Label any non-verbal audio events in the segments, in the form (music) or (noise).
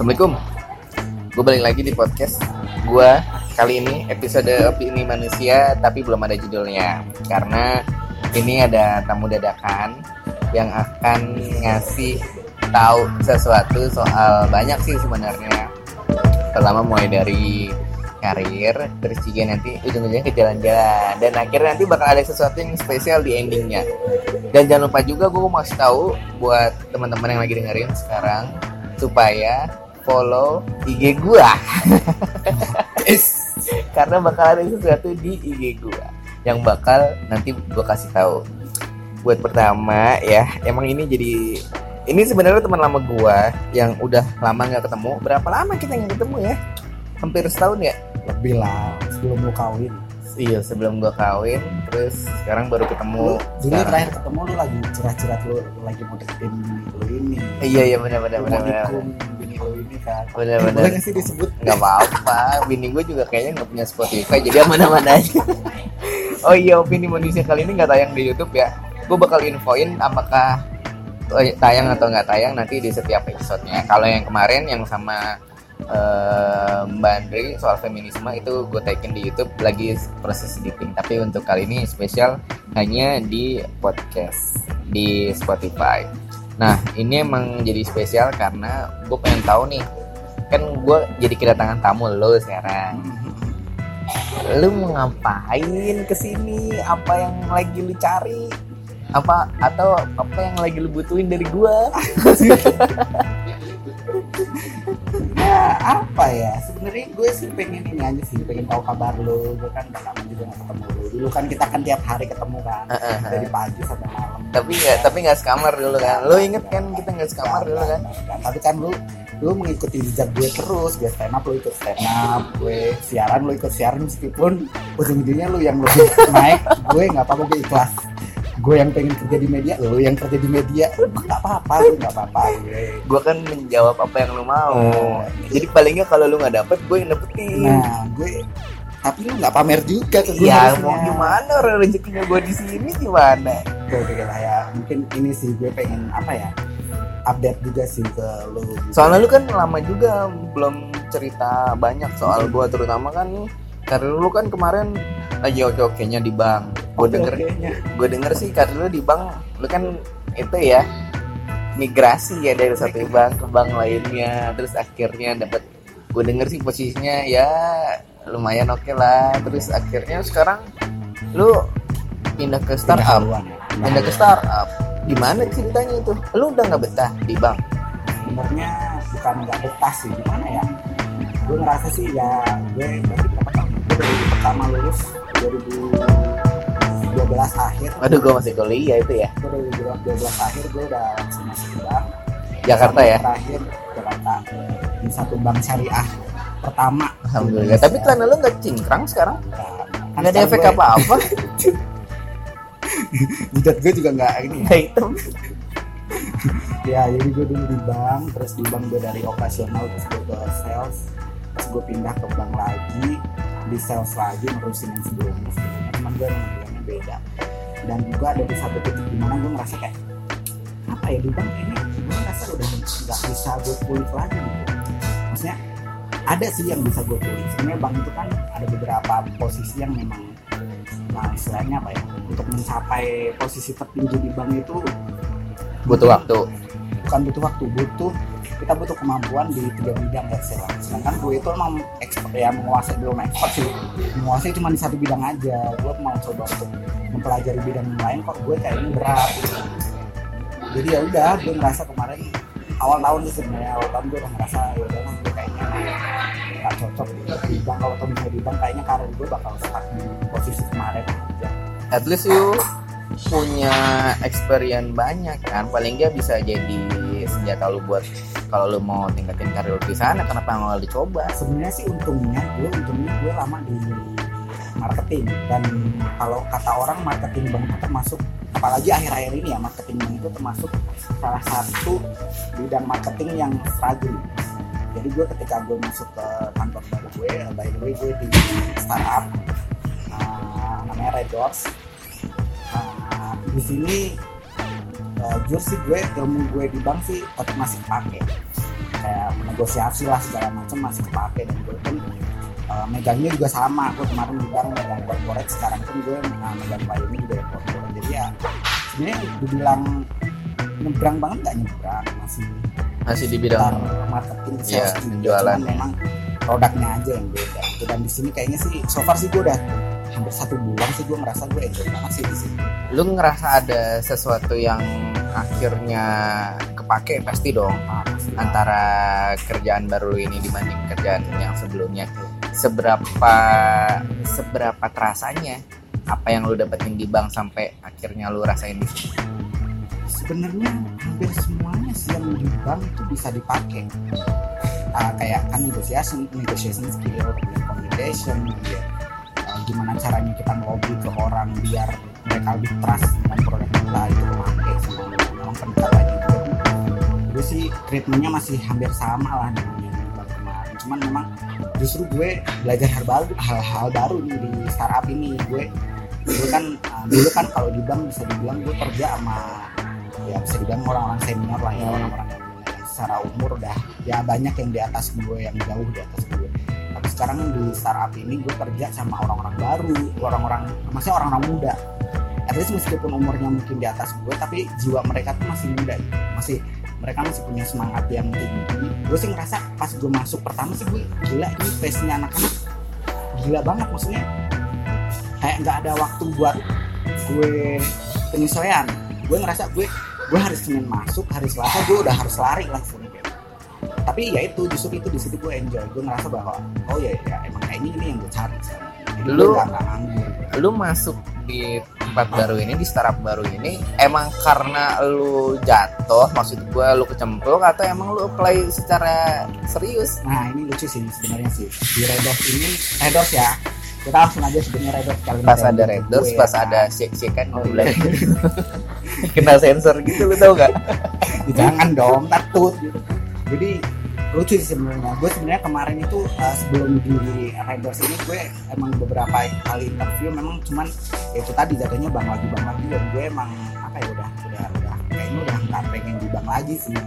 Assalamualaikum. Gue balik lagi di podcast Gue kali ini episode opini manusia Tapi belum ada judulnya. Karena ini ada tamu dadakan Yang akan ngasih tahu sesuatu soal banyak sih sebenarnya. Pertama mulai dari karir terus juga nanti ujung-ujungnya ke jalan-jalan. Dan akhirnya nanti bakal ada sesuatu yang spesial di endingnya. Dan jangan lupa juga gue mau kasih tahu buat teman-teman yang lagi dengerin sekarang supaya follow IG gua. (laughs) Karena bakal ada sesuatu di IG gua yang bakal nanti gua kasih tahu. Buat pertama ya emang ini jadi ini sebenarnya teman lama gua yang udah lama nggak ketemu. Berapa lama kita nggak ketemu ya? Hampir setahun ya? Lebih lah sebelum lu kawin iya sebelum gua kawin terus sekarang baru ketemu lu dulu sekarang. terakhir ketemu lu lagi curhat-curhat lu, lu lagi mau deketin bini lu ini. Iya iya benar benar benar mau benar. bini lu ini kan. Benar boleh benar. nggak sih disebut? Nggak apa-apa bini gue juga kayaknya nggak punya Spotify jadi (laughs) aman-aman aja. Oh iya opini manusia kali ini nggak tayang di YouTube ya. Gue bakal infoin apakah eh, tayang atau nggak tayang nanti di setiap episodenya. Kalau yang kemarin yang sama eh, Mbak Andri soal feminisme itu gue tagin di YouTube lagi proses editing. Tapi untuk kali ini spesial hanya di podcast di Spotify. Nah ini emang jadi spesial karena gue pengen tahu nih kan gue jadi kedatangan tamu lo sekarang. Lu mau ngapain ke sini? Apa yang lagi lu cari? Apa atau apa yang lagi lu butuhin dari ya (laughs) apa ya? Sebenarnya gue sih pengen ini aja sih pengen tahu kabar lu gue kan udah lama juga nggak ketemu lu dulu kan kita kan tiap hari ketemu kan dari pagi sampai malam. Tapi nggak tapi nggak sekamar dulu kan. Lu inget kan kita nggak sekamar dulu kan? Tapi kan lu lu mengikuti jejak gue terus. Gue stand up lu ikut stand up. Gue siaran lu ikut siaran. Meskipun ujung-ujungnya lu yang lebih naik gue nggak apa-apa gue ikhlas gue yang pengen kerja di media lu yang kerja di media gue nggak apa-apa nggak apa-apa gue kan menjawab apa yang lu mau Oh. jadi paling nggak kalau lu nggak dapet gue yang dapetin nah gue tapi lu nggak pamer juga ke gue ya harusnya. mau gimana orang rezekinya gue di sini gimana gue pikir lah ya mungkin ini sih gue pengen apa ya update juga sih ke lu gitu. soalnya lu kan lama juga belum cerita banyak soal gua terutama kan karir lu kan kemarin lagi oke okenya di bank. Gue denger okenya. gue denger sih karir lu di bank lu kan itu ya migrasi ya dari satu bank ke bank lainnya. Terus akhirnya dapat gue denger sih posisinya ya lumayan oke lah. Terus akhirnya sekarang lu pindah ke startup. ya. pindah ke startup. Gimana ceritanya itu? Lu udah nggak betah di bank? Sebenarnya bukan nggak betah sih. Gimana ya? Gue ngerasa sih ya gue dari pertama lulus 2012 akhir. Aduh gue masih kuliah itu ya? gue dari 2012 akhir gue udah langsung masuk ke bank. Jakarta Sampai ya? Terakhir Jakarta. Di satu bank syariah pertama. Alhamdulillah. Tapi celana lu nggak cingkrang sekarang? Nggak ada efek apa apa (laughs) jidat gue juga nggak ini ya. nggak hitam. (laughs) Ya jadi gue dulu di bank terus di bank gue dari operasional terus gue ke sales terus gue pindah ke bank lagi di sales lagi nerusin yang sebelumnya sebelumnya. Cuman gue emang bilangnya beda. Dan juga ada di satu titik di mana gue ngerasa kayak apa ya di bank ini? Gue ngerasa udah nggak bisa gue kulik lagi gitu. Maksudnya ada sih yang bisa gue kulik. Sebenarnya bank itu kan ada beberapa posisi yang memang nah istilahnya apa ya untuk mencapai posisi tertinggi di bank itu butuh waktu. Bukan butuh waktu butuh kita butuh kemampuan di tiga bidang ya sih sedangkan gue itu emang expert ya menguasai belum expert sih. Menguasai cuma di satu bidang aja. Gue mau coba untuk mempelajari bidang yang lain kok gue kayaknya berat. Jadi ya udah gue ngerasa kemarin awal tahun sih sebenarnya awal tahun gue udah ngerasa ya udah lah gue kayaknya nggak cocok di bank kalau tahun di bank kayaknya karir gue bakal stuck di posisi kemarin at least you punya experience banyak kan. Paling nggak bisa jadi senjata lu buat kalau lu mau tingkatin karir di sana kenapa nggak dicoba? Sebenarnya sih untungnya gue untungnya gue lama di marketing. Dan kalau kata orang marketing bank itu termasuk apalagi akhir-akhir ini ya marketing bank itu termasuk salah satu bidang marketing yang fragile jadi gue ketika gue masuk ke kantor baru gue by the way gue di startup uh, namanya Red Doors. Uh, di sini uh, jujur sih gue ilmu gue di bank sih tetap masih pakai kayak negosiasi lah segala macam masih kepake dan gue pun uh, megangnya juga sama gue kemarin bilang megang corporate sekarang pun gue uh, megang ini juga ya corporate jadi ya sebenarnya dibilang nyebrang banget nggak nyebrang masih masih di bidang marketing Iya, sales juga. penjualan. Cuman memang produknya aja yang beda dan di sini kayaknya sih so far sih gue udah hampir satu bulan sih gue ngerasa gue enjoy banget sih di sini lu ngerasa ada sesuatu yang akhirnya kepake? Pasti dong. Ah, pasti. antara kerjaan baru lu ini dibanding kerjaan yang sebelumnya. Seberapa seberapa terasanya apa yang lu dapetin di bank sampai akhirnya lu rasain di sini sebenarnya hampir semuanya sih yang di bank itu bisa dipakai Ah, kayak kan negotiation negotiation skill communication ah, gimana caranya kita ngelobi ke orang biar mereka lebih trust dengan produk kita itu kemakai sama memang pendekatannya juga gue sih treatmentnya masih hampir sama lah dengan yang kemarin. Cuman memang justru gue belajar hal baru hal-hal baru nih di startup ini. Gue gue kan ah, dulu kan kalau di bank bisa dibilang gue kerja sama ya bisa dibilang orang-orang senior lah ya orang-orang yang, secara umur udah ya banyak yang di atas gue yang jauh di atas gue sekarang di startup ini gue kerja sama orang-orang baru orang-orang maksudnya orang-orang muda. At least meskipun umurnya mungkin di atas gue tapi jiwa mereka tuh masih muda gitu. masih mereka masih punya semangat yang tinggi. Gue sih ngerasa pas gue masuk pertama sih gue gila ini pace nya anak-anak. Gila banget maksudnya. Kayak nggak ada waktu buat gue penyesuaian. Gue ngerasa gue gue hari Senin masuk hari Selasa gue udah harus lari lah sebenarnya tapi ya itu justru itu di situ gue enjoy gue ngerasa bahwa oh ya ya emang kayak ini ini yang gue cari. Jadi gue Lu- nganggur lu masuk di tempat baru ini di startup baru ini emang karena lu jatuh maksud gua lu kecemplung atau emang lu apply secara serius nah ini lucu sih sebenarnya sih di Redos ini Redos ya kita langsung aja sebenarnya Redos kalian pas ada gue red doors ya pas kan. ada shake shake kan Oh, iya. (laughs) kena sensor gitu lu tau gak (laughs) jangan dong takut gitu. Jadi lucu sih sebenarnya. Gue sebenarnya kemarin itu uh, sebelum di Raiders ini gue emang beberapa kali interview memang cuman ya itu tadi jatuhnya bang lagi bang lagi dan gue emang apa ya udah udah udah kayaknya udah nggak pengen di bang lagi sih.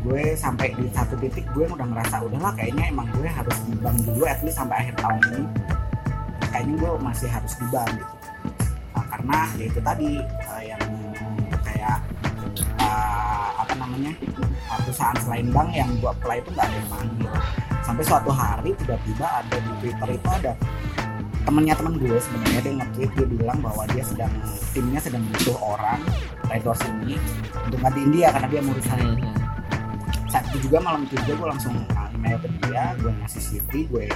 Gue sampai di satu titik gue udah ngerasa udahlah kayaknya emang gue harus di bank dulu at least sampai akhir tahun ini. Kayaknya gue masih harus di bank gitu. Nah, karena ya itu tadi uh, yang apa namanya perusahaan selain bank yang gue apply itu nggak ada yang manggil. Sampai suatu hari tiba-tiba ada di Twitter itu ada temennya temen gue sebenarnya dia nge-tweet dia bilang bahwa dia sedang timnya sedang butuh orang Red Doors ini untuk gantiin dia karena dia hari ini saat itu juga malam itu juga gue langsung email ke dia gue ngasih CV gue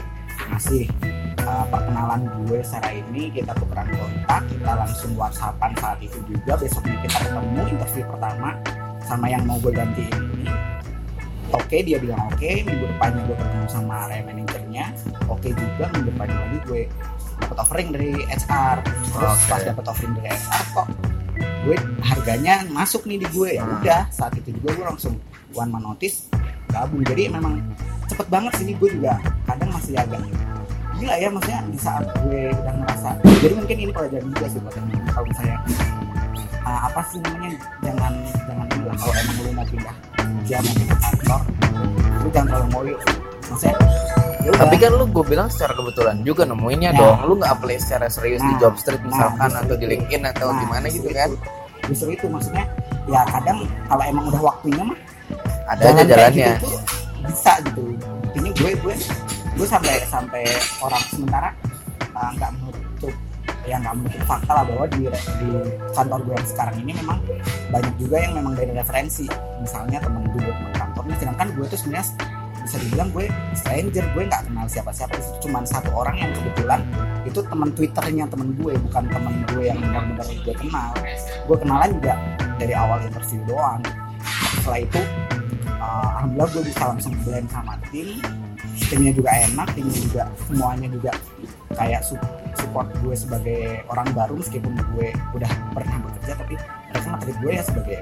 ngasih uh, perkenalan gue secara ini kita tukeran kontak kita langsung whatsappan saat itu juga. Besoknya kita ketemu interview pertama sama yang mau gue gantiin ini. Oke dia bilang oke minggu depannya gue ketemu sama area manajernya oke juga minggu depannya lagi gue dapat offering dari HR terus Oke. pas dapat offering dari HR kok gue harganya masuk nih di gue. Ya Hmm. udah saat itu juga gue langsung one man notice gabung. Jadi memang cepet banget sih gue juga kadang masih agak gila ya maksudnya di saat gue udah ngerasa jadi mungkin ini pelajaran juga sih buat temen-temen kalau misalnya uh, apa sih namanya jangan jangan lah kalau emang lu mau pindah kerja mau pindah kantor lu jangan terlalu ngoyo maksudnya ya udah. tapi kan lu gue bilang secara kebetulan juga nemuinnya Nah. dong lu nggak apply secara serius di Nah. job street Nah, misalkan justru atau di. LinkedIn atau Nah, gimana gitu kan justru itu maksudnya ya kadang kalau emang udah waktunya mah ada aja jalannya gitu bisa gitu ini gue gue gue sampai sampai orang sementara uh, nggak menutup ya nggak menutup fakta lah bahwa di di kantor gue yang sekarang ini memang banyak juga yang memang dari referensi. Misalnya temen gue teman kantornya sedangkan gue tuh sebenarnya bisa dibilang gue stranger gue nggak kenal siapa-siapa. Di situ cuma satu orang yang kebetulan itu teman twitternya temen gue bukan temen gue yang benar-benar gue kenal. Gue kenalan juga dari awal interview doang. Setelah itu uh, alhamdulillah gue bisa langsung blend sama tim timnya juga enak timnya juga semuanya juga kayak su- support gue sebagai orang baru meskipun gue udah pernah bekerja tapi mereka nge gue ya sebagai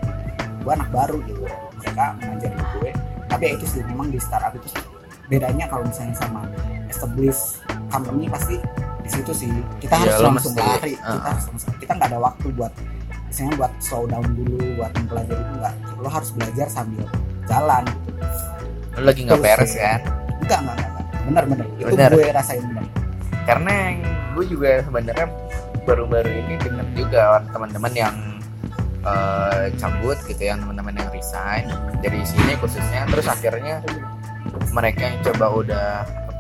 gue anak baru gitu. Mereka mengajarin gue. Tapi ya itu sih memang di startup itu bedanya kalau misalnya sama established company pasti di situ sih. Kita harus lo langsung mesti, lari. uh. kita harus langsung- kita nggak ada waktu buat misalnya buat slow down dulu buat mempelajari itu nggak. Lo harus belajar sambil jalan. Lu lagi nggak beres kan? enggak enggak enggak, enggak. bener bener itu Bener. gue rasain bener karena gue juga sebenarnya baru-baru ini dengar juga teman-teman yang eh, cabut gitu yang teman-teman yang resign dari sini khususnya terus akhirnya mereka yang coba udah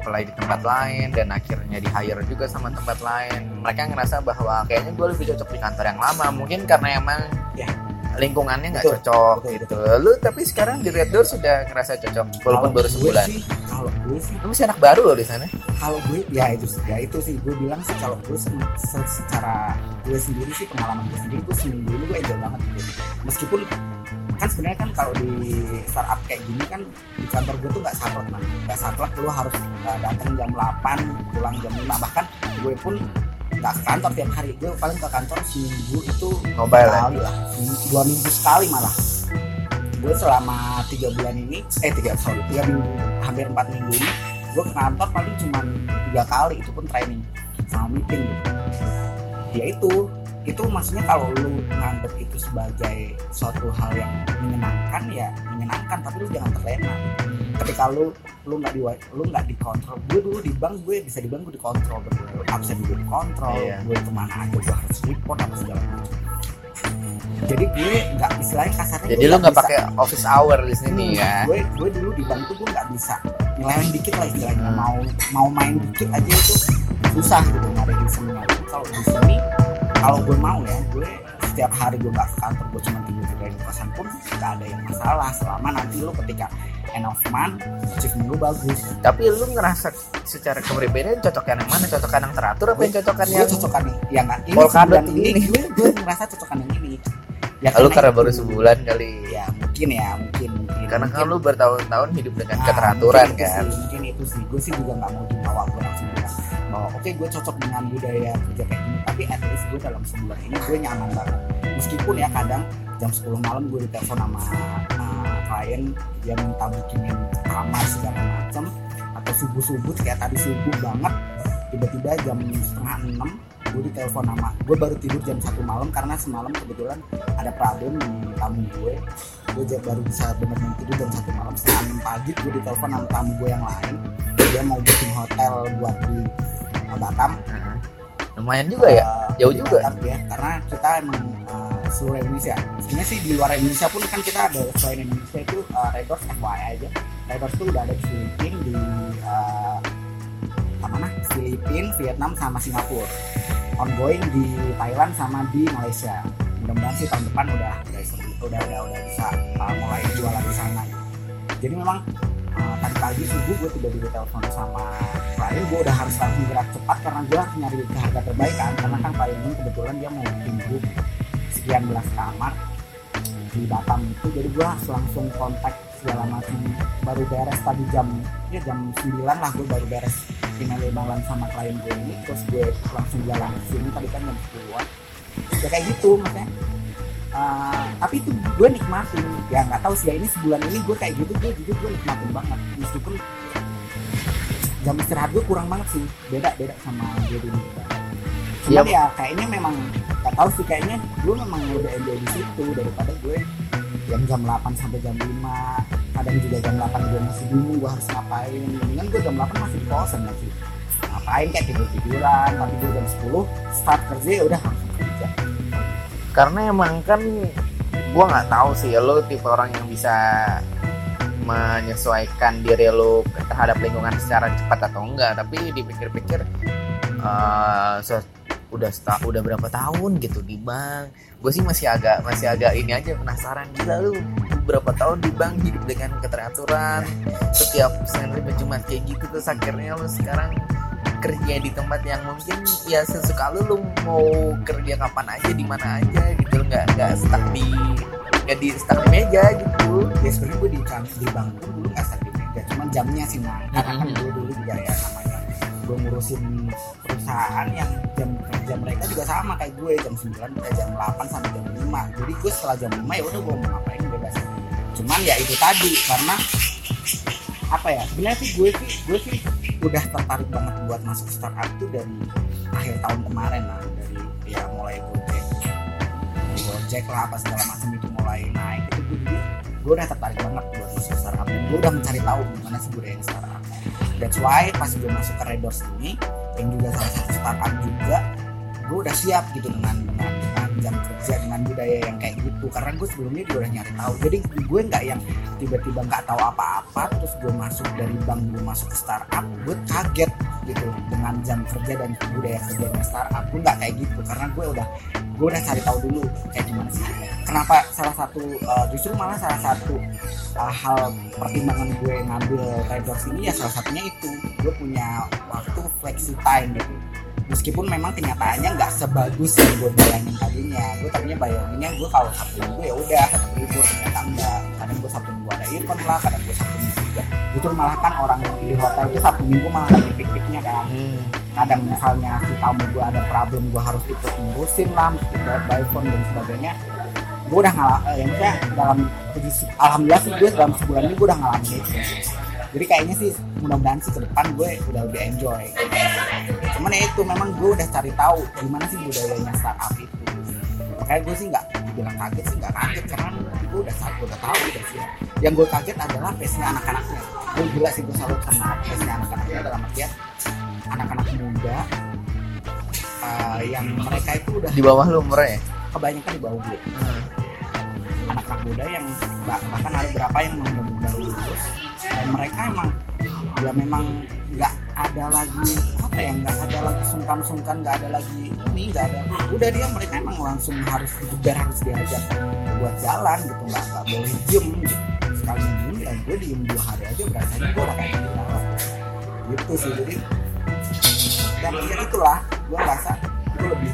apply di tempat lain dan akhirnya di hire juga sama tempat lain mereka ngerasa bahwa kayaknya gue lebih cocok di kantor yang lama mungkin karena emang Ya. Lingkungannya nggak cocok betul, gitu. lu tapi sekarang di Red Door sudah ngerasa cocok walaupun Kalau baru sebulan. sih, kalau gue sih lu masih anak baru loh di sana. Kalau gue ya itu sih ya itu sih. Gue bilang sih kalau gue se- se- secara gue sendiri sih pengalaman gue sendiri gue seminggu ini gue enjoy banget gitu. Meskipun kan sebenarnya kan kalau di startup kayak gini kan di kantor gue tuh nggak saklek nggak saklek lu harus uh, datang jam 8 pulang jam 5 bahkan gue pun nggak ke kantor tiap hari. Gue paling ke kantor seminggu itu mobile ya? sekali lah. Dua minggu sekali malah. Gue selama tiga bulan ini eh tiga sorry tiga minggu hampir empat minggu ini gue ke kantor paling cuma tiga kali. Itu pun training sama meeting. Gitu ya itu itu maksudnya kalau lu nganggap itu sebagai suatu hal yang menyenangkan ya menyenangkan tapi lu jangan terlena. Ketika lu lu nggak di lu nggak dikontrol. Gue dulu di bank gue bisa di bank gue dikontrol betul absen gue dikontrol. Iya. gue ke mana aja gue harus report apa segala macam. Jadi gue nggak istilahnya kasarnya jadi lu nggak pakai office hour di sini Hmm, ya? gue gue dulu di bank tuh gue nggak bisa. Nyeleweng dikit lah istilahnya. Hmm. mau mau main dikit aja itu susah gitu nyari reasonnya kalau di sini kalau gue mau ya gue setiap hari gue nggak ke kantor gue cuma tidur di dalam kosan pun nggak ada yang masalah. Selama nanti lu ketika end of month achievement lu bagus. Tapi lu ngerasa secara kepribadian cocokan yang mana? Cocokan yang teratur apa yang cocokan yang cocokan yang nggak ini sebulan ini. ini gue gue ngerasa cocokan yang ini. Ya lu karena baru sebulan kali. Ya mungkin ya mungkin mungkin karena Mungkin- kan lu bertahun-tahun hidup dengan Nah, keteraturan mungkin kan. sih, mungkin itu sih. Gue sih juga nggak mau dibawa gue langsung bilang oh oke gue cocok dengan budaya kerja kayak gini tapi at least gue dalam sebulan ini gue nyaman banget. Meskipun ya kadang jam 10 malam gue ditelepon sama uh, klien dia minta bikinin kamar segala macam atau subuh subuh kayak tadi subuh banget tiba-tiba jam setengah enam gue ditelepon sama gue baru tidur jam satu malam karena semalam kebetulan ada problem di tamu gue gue baru bisa bener-bener tidur jam satu malam setengah enam pagi gue ditelepon sama tamu gue yang lain. Dia mau booking hotel buat di uh, Batam. Heeh. lumayan juga ya? Uh, Jauh di juga. Batam ya karena kita emang uh, seluruh Indonesia. Sebenarnya sih di luar Indonesia pun kan kita ada selain Indonesia itu uh, Red Doors FYI aja. Red Doors tuh udah ada di Filipina di uh, mana Filipina Vietnam sama Singapura. Ongoing di Thailand sama di Malaysia. Mudah-mudahan sih tahun depan udah udah udah udah, udah bisa uh, mulai jualan di sana. Jadi memang uh, tadi pagi subuh gue tiba tiba telepon sama klien gue udah harus langsung gerak cepat karena gue harus nyari harga terbaik kan. Karena kan klien ini kebetulan dia mau tunggu sekian belas kamar di Batam itu. Jadi gue langsung kontak segala macam. Baru beres tadi jam ya jam 9 lah gue baru beres email imailan sama klien gue ini. Terus gue langsung jalan ke sini. Tadi kan jam 10 ya kayak gitu maksudnya. Uh, tapi itu gue nikmatin. Ya nggak tahu sih ya ini sebulan ini gue kayak gitu gue jujur gue nikmatin banget. Meskipun jam istirahat gue kurang banget sih. Beda beda sama gue dulu cuman ya kayaknya memang nggak tahu sih kayaknya gue memang udah enjoy di situ daripada gue yang jam 8 sampai jam 5 kadang juga jam 8 gue masih bingung gue harus ngapain. Mendingan gue jam 8 masih di kosan masih ngapain kayak tidur tiduran tapi gue jam 10 start kerja ya udah langsung kerja. Karena emang kan gua nggak tahu sih lo tipe orang yang bisa menyesuaikan diri lo terhadap lingkungan secara cepat atau enggak. Tapi dipikir-pikir eh, se- udah sta- udah berapa tahun gitu di bank. Gue sih masih agak masih agak ini aja penasaran. Gila lu berapa tahun di bank hidup dengan keteraturan setiap Senin Jumat kayak gitu terus akhirnya lu sekarang kerja di tempat yang mungkin ya sesuka lu lu mau kerja kapan aja di mana aja gitu. Nggak nggak stuck di nggak di stuck di meja gitu. Ya sebenarnya gue di trans di bank dulu nggak start di meja. Cuman jamnya sih nah karena kan gue dulu juga ya namanya. Gue ngurusin perusahaan yang jam kerja mereka juga sama kayak gue. Jam 9 sampai jam 8 sampai jam 5 jadi gue setelah jam 5 ya udah gue mau ngapain bebas. Cuman ya itu tadi karena apa ya sebenarnya sih gue sih gue sih udah tertarik banget buat masuk startup tuh dari akhir tahun kemarin lah dari ya mulai Gojek Gojek lah apa segala macam itu mulai naik. Itu gue gue udah tertarik banget buat masuk startup dan gue udah mencari tahu gimana sih budaya startup. That's why pas gue masuk ke Red Doors ini yang juga salah satu startup juga gue udah siap gitu dengan dengan, dengan jam kerja dengan budaya yang kayak gitu. Karena gue sebelumnya juga udah nyari tahu. Jadi gue nggak yang tiba-tiba nggak tahu apa-apa terus gue masuk dari bank gue masuk ke startup gue kaget gitu dengan jam kerja dan budaya kerjanya startup. Gue nggak kayak gitu karena gue udah gue udah cari tahu dulu kayak gimana sih. Kenapa salah satu uh, justru malah salah satu uh, hal pertimbangan gue ngambil Red Doors ini ya salah satunya itu. Gue punya waktu flexi time gitu meskipun memang kenyataannya nggak sebagus yang gue bayangin tadinya. Gue tadinya bayanginnya gue kalau sabtu minggu ya udah libur ternyata enggak kadang gue sabtu minggu ada event lah kadang gue sabtu minggu juga. Justru malah kan orang di hotel itu sabtu minggu malah lagi pik-piknya kan. Kadang misalnya si tamu gue ada problem gue harus ikut ngurusin lah by phone dan sebagainya. Gue udah ngalah eh, ya maksudnya dalam alhamdulillah sih gue dalam sebulan ini gue udah ngalamin itu. Jadi kayaknya sih mudah-mudahan sih ke depan gue udah lebih enjoy cuman ya itu memang gue udah cari tahu gimana sih budayanya startup itu. Makanya gue sih nggak bilang kaget sih nggak kaget karena gue udah gue udah tahu udah sih. Yang gue kaget adalah pace-nya anak-anaknya. Gue gila sih gue salut sama pace-nya anak-anaknya dalam artian anak-anak muda uh, yang mereka itu udah di bawah lu umurnya ya? kebanyakan di bawah gue. Anak-anak muda yang bahkan ada berapa yang baru lulus dan mereka emang ya memang ada lagi apa ya nggak ada lagi sungkan-sungkan nggak ada lagi ini nggak ada. Udah dia mereka emang langsung harus dikejar harus diajak buat jalan gitu nggak nggak boleh diem. Gitu sekali diem ya gue diem dua hari aja berasanya gue udah kayak gitu. Gitu sih jadi dan ya itulah gue rasa gue lebih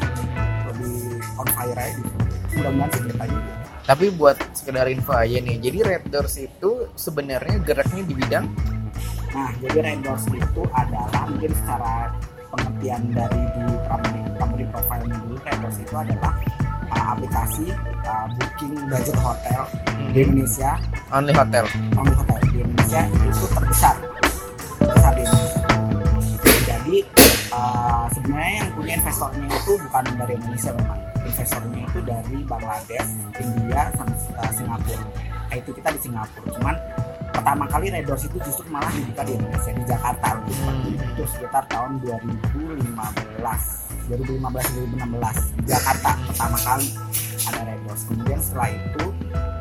lebih on fire aja gitu. Mudah-mudahan sih depannya gitu. Tapi buat sekedar info aja nih jadi Red Doors itu sebenarnya geraknya di bidang nah jadi Red Doors itu adalah mungkin secara pengertian dari di company, company profile dulu Red Doors itu adalah uh, aplikasi uh, booking budget hotel di Indonesia. Only hotel. Only hotel di Indonesia itu terbesar. Terbesar di Indonesia. Jadi uh, sebenarnya yang punya investornya itu bukan dari Indonesia memang. Investornya itu dari Bangladesh, India, sama uh, Singapura. Nah, itu kita di Singapura. Cuman pertama kali Red Doors itu justru malah dibuka di Indonesia di Jakarta. Hmm. itu sekitar tahun 2015 2015 2016 di Jakarta pertama kali ada Red Doors. Kemudian setelah itu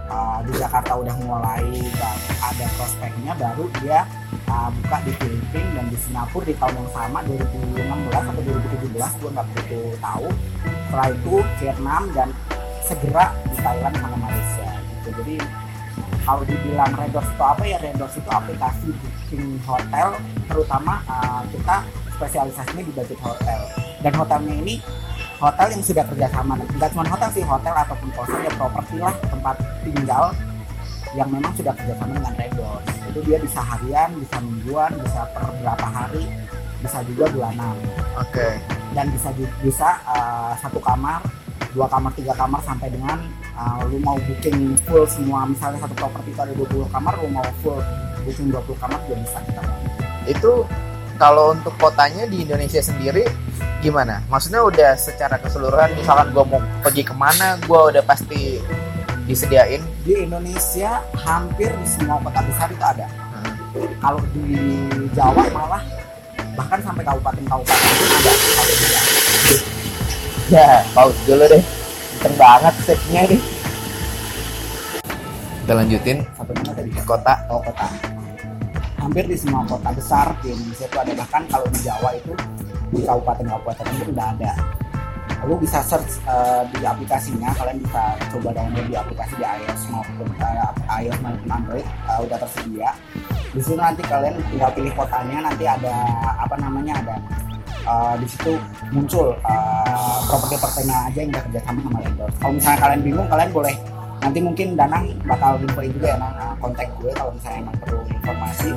uh, di Jakarta udah mulai ada prospeknya baru dia uh, buka di Filipina dan di Singapura di tahun yang sama 2016 atau 2017 gue nggak begitu tahu. Setelah itu Vietnam dan segera di Thailand sama Malaysia gitu. Jadi kalau dibilang Redors itu apa ya Redors itu aplikasi booking hotel terutama uh, kita spesialisasinya di budget hotel. Dan hotelnya ini hotel yang sudah kerjasama nggak cuma hotel sih hotel ataupun kosan ya properti lah tempat tinggal yang memang sudah kerjasama dengan Redors itu dia bisa harian bisa mingguan bisa per berapa hari bisa juga bulanan. Oke. Okay. dan bisa bisa uh, satu kamar dua kamar tiga kamar sampai dengan uh, lu mau booking full semua misalnya satu properti itu ada 20 kamar lu mau full booking 20 kamar juga bisa kita itu kalau untuk kotanya di Indonesia sendiri gimana? Maksudnya udah secara keseluruhan misalkan gue mau pergi ke mana gue udah pasti disediain? Di Indonesia hampir di semua kota besar itu ada. Hmm. kalau di Jawa malah bahkan sampai kabupaten-kabupaten itu ada. Ya paus dulu deh kenceng banget setnya nih kita lanjutin satu mana tadi kota. Oh kota. Hampir di semua kota besar di Indonesia itu ada. Bahkan kalau di Jawa itu di kabupaten-kabupaten itu udah ada. Lu bisa search uh, di aplikasinya. Kalian bisa coba download di aplikasi di iOS maupun uh, iOS maupun Android. Uh, udah tersedia. Di situ nanti kalian tinggal pilih kotanya. Nanti ada apa namanya ada uh, di situ muncul uh, properti-properti aja yang udah kerjasama sama vendor kalau misalnya kalian bingung kalian boleh nanti mungkin Danang bakal infoin juga ya nang uh, kontak gue kalau misalnya emang perlu informasi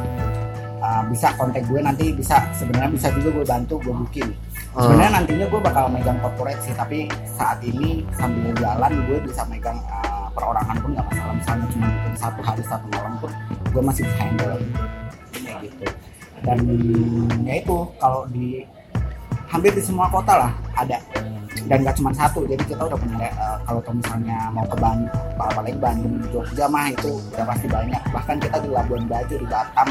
uh, bisa kontak gue nanti bisa sebenarnya bisa juga gue bantu gue booking Hmm. Sebenarnya nantinya gue bakal megang corporate sih, tapi saat ini sambil jalan gue bisa megang uh, perorangan pun nggak masalah. Misalnya cuma bikin satu hari satu malam pun gue masih bisa handle gitu. Dan ya itu kalau di hampir di semua kota lah ada. Dan gak cuma satu jadi kita udah punya eh, kalau tuh misalnya mau ke Bandung apalagi Bandung Jogja mah itu udah pasti banyak. Bahkan kita di Labuan Bajo di Batam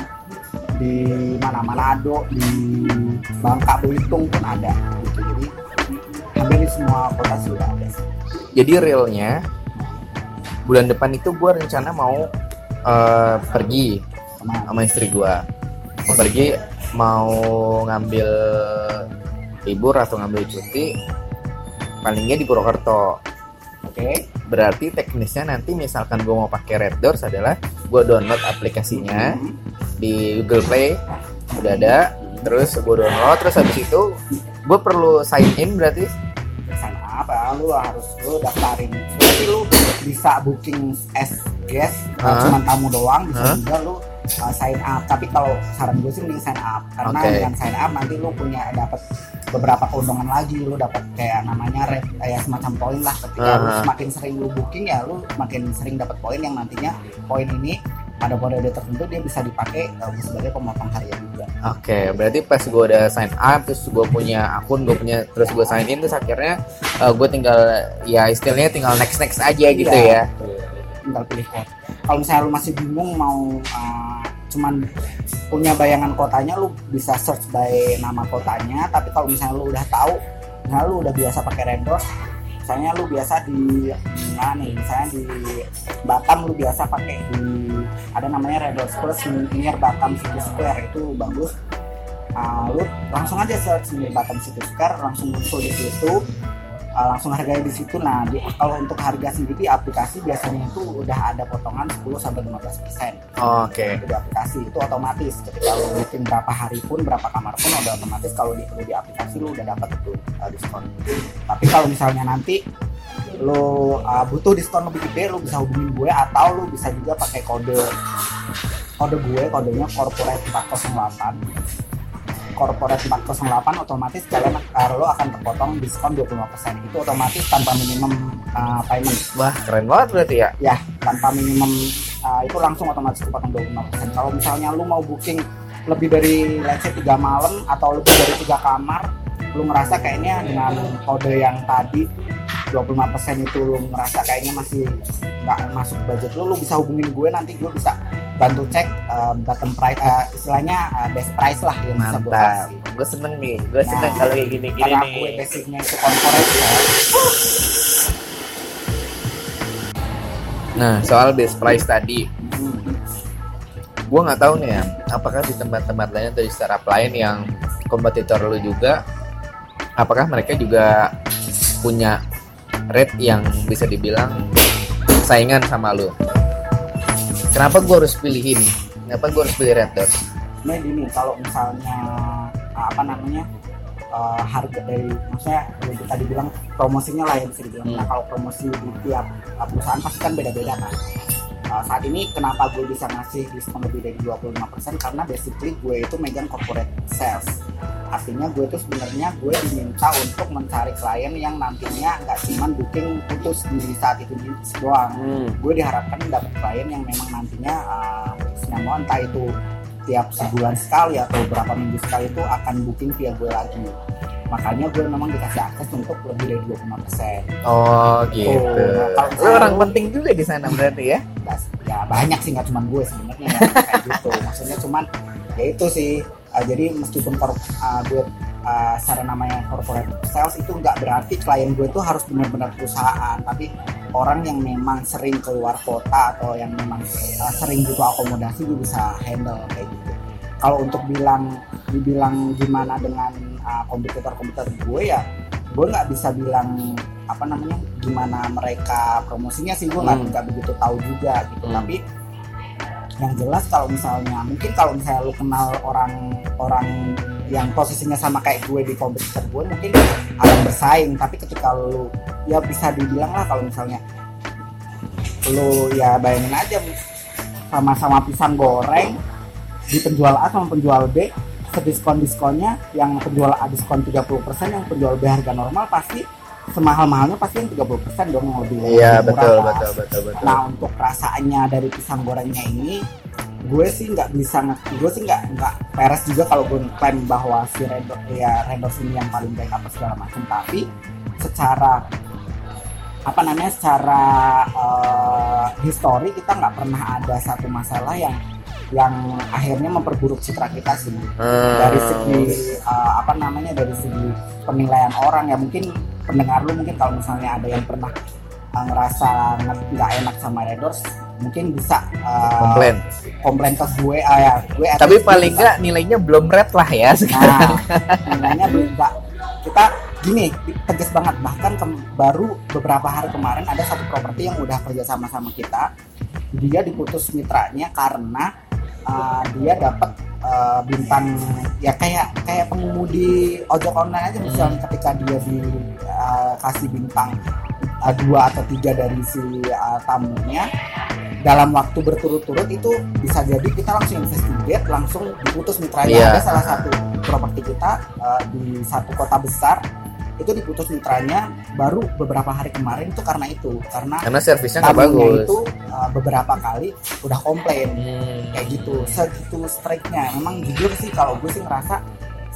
di mana Manado di Bangka Belitung pun ada. Gitu jadi hampir di semua kota sih udah ada. Jadi realnya bulan depan itu gue rencana mau eh, pergi sama sama istri gue. Mau pergi mau ngambil libur atau ngambil cuti palingnya di Purwokerto. oke Berarti teknisnya nanti misalkan gue mau pakai Red Doors adalah gue download aplikasinya Hmm. di Google Play udah ada terus gue download terus habis itu gue perlu sign in berarti sign up ya, lu harus lu daftarin berarti lu bisa booking as guest uh, Hah? cuman tamu doang bisa Hah? juga lu uh, sign up tapi kalau saran gue sih mending sign up karena Oke. dengan sign up nanti lu punya dapat beberapa keuntungan lagi lu dapat kayak namanya red kayak semacam poin lah ketika lu Aha. semakin sering lu booking ya lu makin sering dapat poin yang nantinya poin ini pada periode tertentu dia bisa dipakai uh, sebagai pemotong harian juga Oke, berarti pas gue udah sign up, terus gue punya akun, gue punya, terus gue sign in, terus akhirnya gue tinggal, ya istilahnya tinggal next next aja gitu Iya, ya. betul. tinggal pilih kalau misalnya lu masih bingung mau uh, cuman punya bayangan kotanya lu bisa search by nama kotanya. Tapi kalau misalnya lu udah tahu misalnya lu udah biasa pakai Rendos misalnya lu biasa di mana nih misalnya di Batam lu biasa pakai di ada namanya Rendos Plus near Batam City Square itu bagus. Uh, lu langsung aja search di Batam City Square langsung muncul di situ uh, langsung harganya di situ. Nah, di- kalau untuk harga sendiri di aplikasi biasanya itu udah ada potongan 10 sampai 15 persen Oke, di aplikasi itu otomatis. Ketika lu booking berapa hari pun, berapa kamar pun udah otomatis kalau di, di aplikasi lu udah dapat itu uh, diskon. Tapi kalau misalnya nanti lu uh, butuh diskon lebih gede, lu bisa hubungin gue atau lu bisa juga pakai kode kode gue, kodenya corporate 408 corporate 408 otomatis kalian lo akan terpotong diskon 25% itu otomatis tanpa minimum uh, payment. Wah keren banget berarti ya. ya tanpa minimum uh, itu langsung otomatis kepotong 25% kalau misalnya lu mau booking lebih dari let's say 3 malam atau lebih dari tiga kamar lu ngerasa kayaknya dengan kode yang tadi 25% itu lu ngerasa kayaknya masih nggak masuk budget lu lu bisa hubungin gue nanti gue bisa bantu cek uh, bottom price uh, istilahnya uh, best price lah yang bisa gue Mantap. Gue seneng nih, gue seneng Nah, kalau kayak gini gini karena nih. gue basicnya itu corporate ya Nah soal best price tadi, Hmm. gue nggak tahu nih ya, apakah di tempat-tempat lain atau di startup lain yang kompetitor lu juga, apakah mereka juga punya rate yang bisa dibilang saingan sama lu? Kenapa gue harus pilih ini? Kenapa gue harus pilih Dot? Nah gini, kalau misalnya apa namanya eh, harga dari maksudnya yang tadi bilang promosinya lah yang bisa dibilang. Hmm. Nah kalau promosi di tiap uh, perusahaan pasti kan beda-beda kan. Uh, saat ini kenapa gue bisa ngasih diskon lebih dari 25% karena basically gue itu megang corporate sales artinya gue itu sebenarnya gue diminta untuk mencari klien yang nantinya nggak cuman booking putus di saat itu doang. Gue diharapkan dapat klien yang memang nantinya uh, mau entah itu tiap sebulan sekali atau berapa minggu sekali itu akan booking via gue lagi. Makanya gue memang dikasih akses untuk lebih dari 25% Oh gitu. Oh, kalau Lu misalnya orang penting juga di sana berarti ya? Ya banyak sih nggak cuman gue sebenarnya ya, kayak gitu. Maksudnya cuman ya itu sih uh, jadi meskipun kor- uh, gue uh, secara namanya corporate sales itu nggak berarti klien gue itu harus benar-benar perusahaan tapi orang yang memang sering keluar kota atau yang memang uh, sering butuh akomodasi gue bisa handle kayak gitu kalau untuk bilang dibilang gimana dengan uh, kompetitor-kompetitor gue ya gue nggak bisa bilang apa namanya gimana mereka promosinya sih gue nggak Hmm. begitu tahu juga gitu Hmm. tapi yang jelas kalau misalnya mungkin kalau misalnya lu kenal orang orang yang posisinya sama kayak gue di kompetitor gue mungkin akan bersaing. Tapi ketika lu ya bisa dibilang lah kalau misalnya lu ya bayangin aja sama-sama pisang goreng di penjual A sama penjual B sediskon diskonnya yang penjual A diskon 30% yang penjual B harga normal pasti semahal-mahalnya pasti yang 30% dong yang lebih Iya lebih betul betul betul betul. Nah untuk rasanya dari pisang gorengnya ini gue sih nggak bisa gue sih nggak nggak peres juga kalau gue klaim bahwa si Redor ya Redor ini yang paling baik apa segala macam. Tapi secara apa namanya secara eh, histori kita nggak pernah ada satu masalah yang yang akhirnya memperburuk citra kita sih. Dari segi eh, apa namanya dari segi penilaian orang ya mungkin pendengar lu mungkin kalau misalnya ada yang pernah eh, ngerasa nge- nggak enak sama Red Doors mungkin bisa eh, komplain. komplain ke gue ah ya gue tapi paling nggak nilainya belum red lah ya nah nilainya belum nggak. Kita gini tegas banget. Bahkan kem- baru beberapa hari kemarin ada satu properti yang udah kerja sama sama kita. Dia diputus mitranya karena uh, dia dapat uh, bintang ya kayak kayak pengemudi ojek online aja misalnya ketika dia dikasih bintang uh, dua atau tiga dari si uh, tamunya dalam waktu berturut-turut itu bisa jadi kita langsung investigate langsung diputus mitranya Iya. ada salah satu properti kita uh, di satu kota besar itu diputus mitranya baru beberapa hari kemarin itu karena itu karena karena servisnya nggak bagus itu uh, beberapa kali udah komplain Hmm. kayak gitu segitu strike-nya memang jujur sih kalau gue sih ngerasa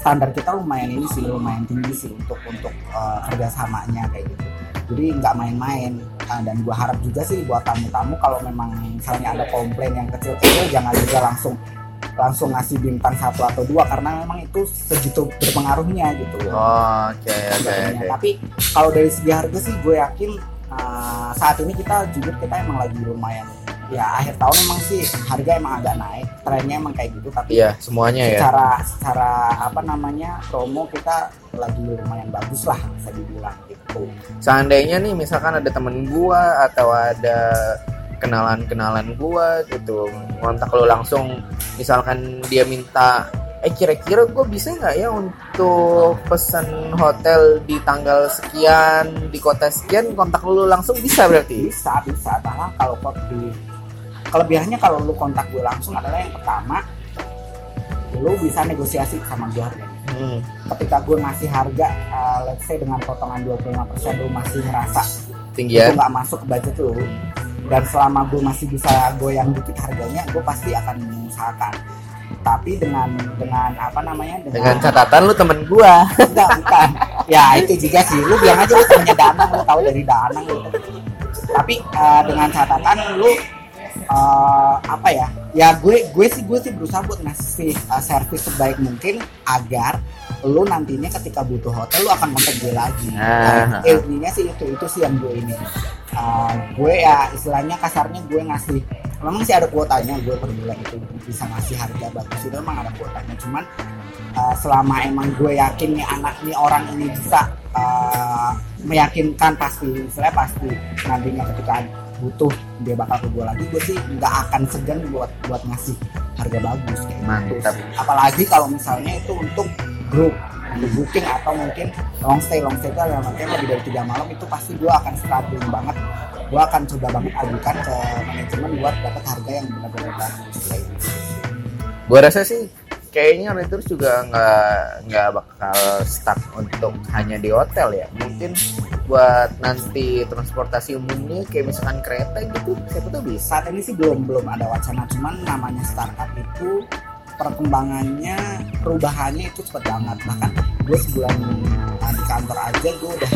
standar kita lumayan ini sih lumayan tinggi sih untuk untuk uh, kerjasamanya kayak gitu. Jadi nggak main-main. Nah, dan gue harap juga sih buat tamu-tamu kalau memang misalnya ada komplain yang kecil-kecil jangan juga langsung langsung ngasih bintang satu atau dua karena memang itu segitu berpengaruhnya gitu Oh, oke oke sebenarnya. oke. Tapi kalau dari segi harga sih gue yakin uh, saat ini kita jujur kita emang lagi lumayan ya akhir tahun emang sih harga emang agak naik trennya emang kayak gitu tapi iya semuanya ya. secara secara apa namanya promo kita lagi lumayan bagus lah bisa dibilang gitu. Seandainya nih misalkan ada temen gua atau ada kenalan-kenalan gua gitu kontak lo langsung misalkan dia minta eh kira-kira gue bisa nggak ya untuk pesan hotel di tanggal sekian di kota sekian kontak lu langsung bisa berarti? Bisa bisa malah kalau kok di kelebihannya kalau lu kontak gue langsung adalah yang pertama lu bisa negosiasi sama gue harganya. Hmm. ketika gue ngasih harga uh, let's say dengan potongan 25% lu masih ngerasa tinggi itu ya nggak masuk ke budget lu dan selama gue masih bisa goyang dikit harganya gue pasti akan mengusahakan. Tapi dengan dengan apa namanya dengan catatan lu temen gua. Enggak bukan. Ya itu juga sih. Lu bilang aja lu temennya Danang lu tahu dari Danang lu tapi uh, dengan catatan lu uh, apa ya? Ya gue gue sih gue sih berusaha buat ngasih uh, servis sebaik mungkin agar lu nantinya ketika butuh hotel lu akan kontak gue lagi. Ah. Nah, intinya sih itu itu sih yang gue ini. Uh, gue ya istilahnya kasarnya gue ngasih memang sih ada kuotanya gue per bulan itu bisa ngasih harga bagus itu memang ada kuotanya. Cuman uh, selama emang gue yakin nih anak nih orang ini bisa uh, meyakinkan pasti istilahnya pasti nantinya ketika butuh dia bakal ke gue lagi gue sih nggak akan segan buat buat ngasih harga bagus kayak gitu Mantap. sih. apalagi kalau misalnya itu untuk grup untuk booking atau mungkin long stay long stay itu adalah artian lebih dari tiga malam itu pasti gue akan struggling banget gue akan coba banget ajukan ke manajemen buat dapat harga yang benar-benar bagus kayak gitu. gua rasa sih kayaknya Raiders juga nggak nggak bakal stuck untuk hanya di hotel ya mungkin buat nanti transportasi umumnya kayak misalkan kereta gitu siapa tuh bisa. Saat ini sih belum belum ada wacana cuman namanya startup itu perkembangannya perubahannya itu cepet banget. Bahkan gue sebulan di kantor aja gue udah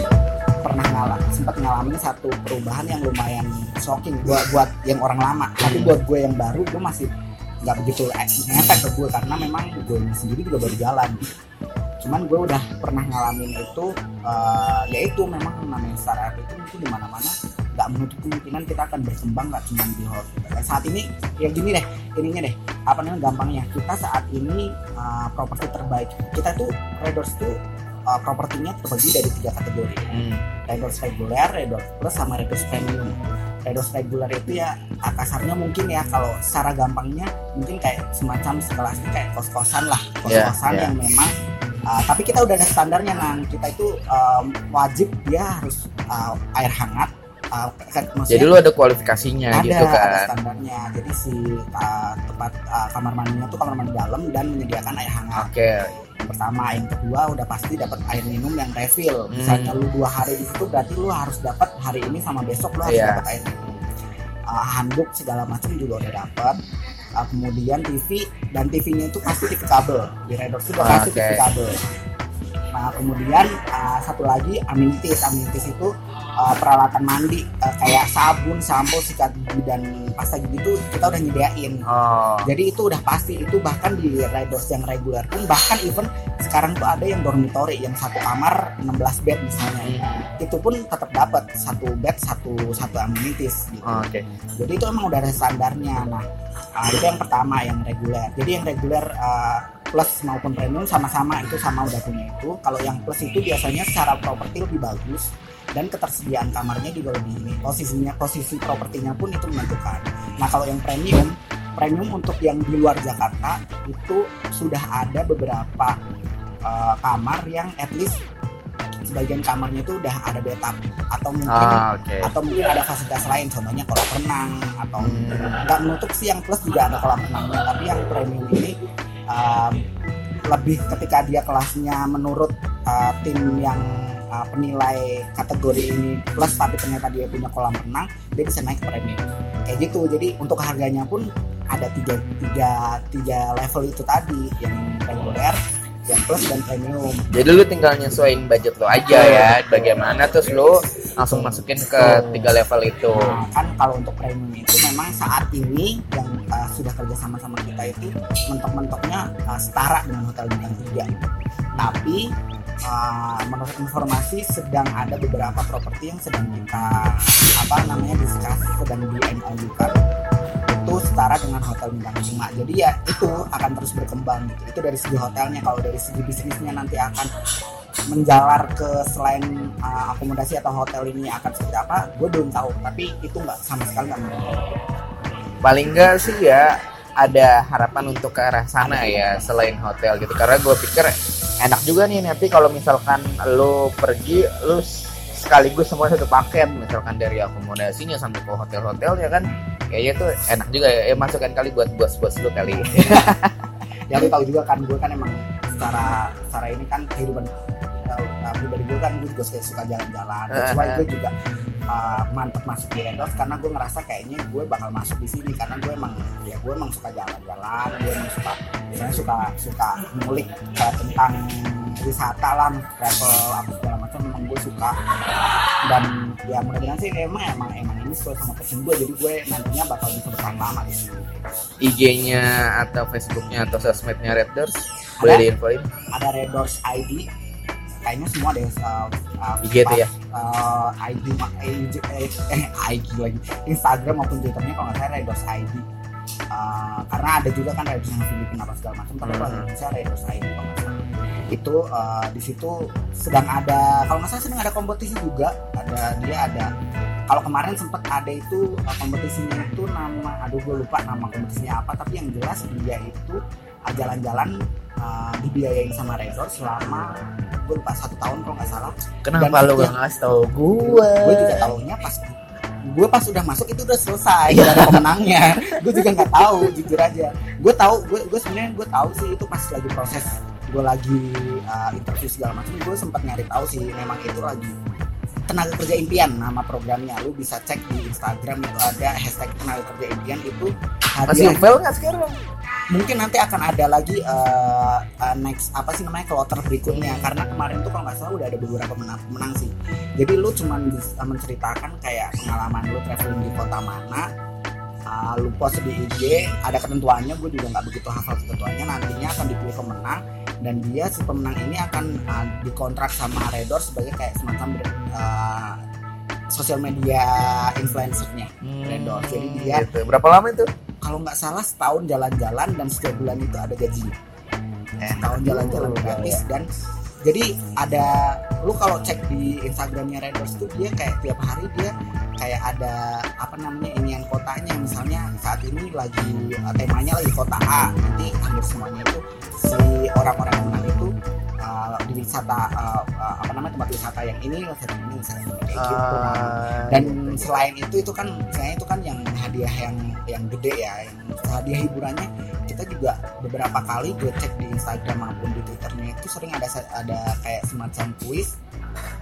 pernah ngalah sempat ngalamin satu perubahan yang lumayan shocking buat buat yang orang lama. Tapi buat gue yang baru gue masih nggak begitu eh, ngefek ke gue karena memang gue sendiri juga baru jalan cuman gue udah pernah ngalamin itu uh, yaitu memang namanya startup itu mungkin di mana-mana nggak menutup kemungkinan kita akan berkembang nggak cuma di hotel Dan saat ini ya gini deh ininya deh apa namanya gampangnya? Kita saat ini uh, properti terbaik kita tuh Redors tuh uh, propertinya terbagi dari tiga kategori. Hmm. Redors reguler, Redors plus sama Redors premium. Redors reguler itu ya kasarnya mungkin ya kalau secara gampangnya mungkin kayak semacam sekelasnya kayak kos-kosan lah. Iya, kos-kosan iya. yang memang uh, tapi kita udah ada standarnya nang kita itu um, wajib dia harus uh, air hangat uh, jadi lu ada kualifikasinya ada, gitu ada kan? standarnya. Jadi si uh, tempat uh, kamar mandinya tuh kamar mandi dalam dan menyediakan air hangat. Oke. Yang pertama yang kedua udah pasti dapat air minum yang refill. Hmm. misalnya lu dua hari di situ berarti lu harus dapat hari ini sama besok lu harus Iya. dapat air minum. Uh, handuk segala macam juga udah dapat Uh, kemudian TV dan TV-nya itu pasti TV kabel. Di Red Doors itu pasti Oke. TV kabel. Nah kemudian uh, satu lagi amenities, amenities itu uh, peralatan mandi uh, kayak sabun, sampo, sikat gigi dan pasta gigi itu kita udah nyediain. Oh. Jadi itu udah pasti itu bahkan di riders yang reguler pun bahkan even sekarang tuh ada yang dormitory yang satu kamar 16 bed misalnya. Hmm. Itu pun tetap dapat satu bed satu satu amenities gitu. Oh, Oke. Jadi itu emang udah ada standarnya. Nah, uh, itu yang pertama yang reguler. Jadi yang reguler uh, plus maupun premium sama-sama itu sama udah punya itu. Kalau yang plus itu biasanya secara properti lebih bagus dan ketersediaan kamarnya juga lebih ini. Posisinya posisi propertinya pun itu menentukan. Nah, kalau yang premium premium untuk yang di luar Jakarta itu sudah ada beberapa uh, kamar yang at least sebagian kamarnya itu udah ada bathtub atau mungkin Ah, oke. atau mungkin ada fasilitas lain contohnya kolam renang atau Hmm. nggak menutup sih yang plus juga ada kolam renangnya tapi yang premium ini um, lebih ketika dia kelasnya menurut uh, tim yang uh, penilai kategori ini plus tapi ternyata dia punya kolam renang dia bisa naik ke premium kayak gitu jadi untuk harganya pun ada tiga tiga tiga level itu tadi yang reguler yang plus dan premium Jadi lu tinggal nyesuaiin budget lo aja ya. Bagaimana terus lu langsung masukin ke tiga level itu. Nah, kan kalau untuk premium itu memang saat ini yang uh, sudah kerja sama sama kita itu mentok-mentoknya uh, setara dengan hotel bintang 3. Tapi uh, menurut informasi sedang ada beberapa properti yang sedang kita apa namanya discuss sedang di MOU kan. Itu setara dengan hotel bintang 5 jadi ya itu akan terus berkembang gitu. Itu dari segi hotelnya. Kalau dari segi bisnisnya nanti akan menjalar ke selain uh, akomodasi atau hotel ini akan seperti apa gue belum tahu. Tapi itu nggak sama sekali nggak. Paling enggak sih ya ada harapan untuk ke arah sana ya selain hotel gitu. Karena gue pikir enak juga nih nanti kalau misalkan lu pergi lu sekaligus semua satu paket misalkan dari akomodasinya sampai ke hotel-hotel ya kan kayaknya tuh enak juga ya, ya masukkan kali buat bos-bos lu kali (laughs) ya lu tahu juga kan gue kan emang secara secara ini kan kehidupan uh, uh, pribadi gue kan gue juga suka, suka jalan-jalan. Why gue juga uh, mantep masuk di Red Doors karena gue ngerasa kayaknya gue bakal masuk di sini karena gue emang ya gue emang suka jalan-jalan gue emang suka misalnya suka suka ngulik uh, tentang wisata lah travel apa segala macam memang gue suka. Dan ya mudah-mudahan sih emang emang emang ini sesuai sama passion gue jadi gue nantinya bakal bisa bertahan lama di sini. IG-nya atau Facebooknya atau sosmednya Red Doors boleh diinfoin. Ada Red Doors ID kayaknya semua deh uh, uh, IG itu ya? uh, ID eh, IG eh, (laughs) eh, IG lagi. Instagram maupun Twitternya kalau nggak salah Red Doors ID Uh, karena ada juga kan Red Doors yang Filipina apa segala macam tapi kalau Hmm. Indonesia Red Doors ID kalau nggak salah. Itu uh, di situ sedang ada kalau nggak salah sedang ada kompetisi juga. Ada dia ada. Kalau kemarin sempat ada itu uh, kompetisinya itu nama aduh gue lupa nama kompetisinya apa tapi yang jelas dia itu uh, jalan-jalan uh, dibiayain sama Redor selama gue lupa satu tahun kalau nggak salah. Kenapa Dan lu gak ngasih tau gue gue juga tahunya pas gue pas udah masuk itu udah selesai gak ada pemenangnya. (laughs) Gue juga nggak tahu jujur aja. Gue tahu gue gue sebenarnya gue tahu sih itu pas lagi proses gue lagi uh, interview segala macam gue sempat nyari tahu sih memang itu lagi tenaga kerja impian nama programnya. Lu bisa cek di Instagram itu ada hashtag tenaga kerja impian itu masih hadiah. fail nggak sekarang mungkin nanti akan ada lagi uh, uh, next apa sih namanya kloter berikutnya. Karena kemarin tuh kalau nggak salah udah ada beberapa menang, menang sih. Jadi lu cuman bisa menceritakan kayak pengalaman lu traveling di kota mana uh, lu post di IG ada ketentuannya gue juga nggak begitu hafal ketentuannya nantinya akan dipilih pemenang dan dia si pemenang ini akan uh, dikontrak sama Redor sebagai kayak semacam uh, sosial media influencernya Redor. Jadi dia gitu. berapa lama itu kalau nggak salah setahun jalan-jalan dan setiap bulan itu ada gajinya. Setahun jalan-jalan juga gratis ya. dan jadi ada lu kalau cek di Instagramnya Redors tuh dia kayak tiap hari dia kayak ada apa namanya inian kotanya. Misalnya saat ini lagi uh, temanya lagi kota A nanti hampir semuanya itu si orang-orang yang menang itu uh, di wisata uh, uh, apa namanya tempat wisata yang ini wisata ini ini kayak gitu Ah, dan gitu. selain itu itu kan misalnya itu kan yang hadiah yang yang gede ya yang hadiah hiburannya kita juga beberapa kali gue cek di Instagram maupun di Twitternya itu sering ada ada kayak semacam kuis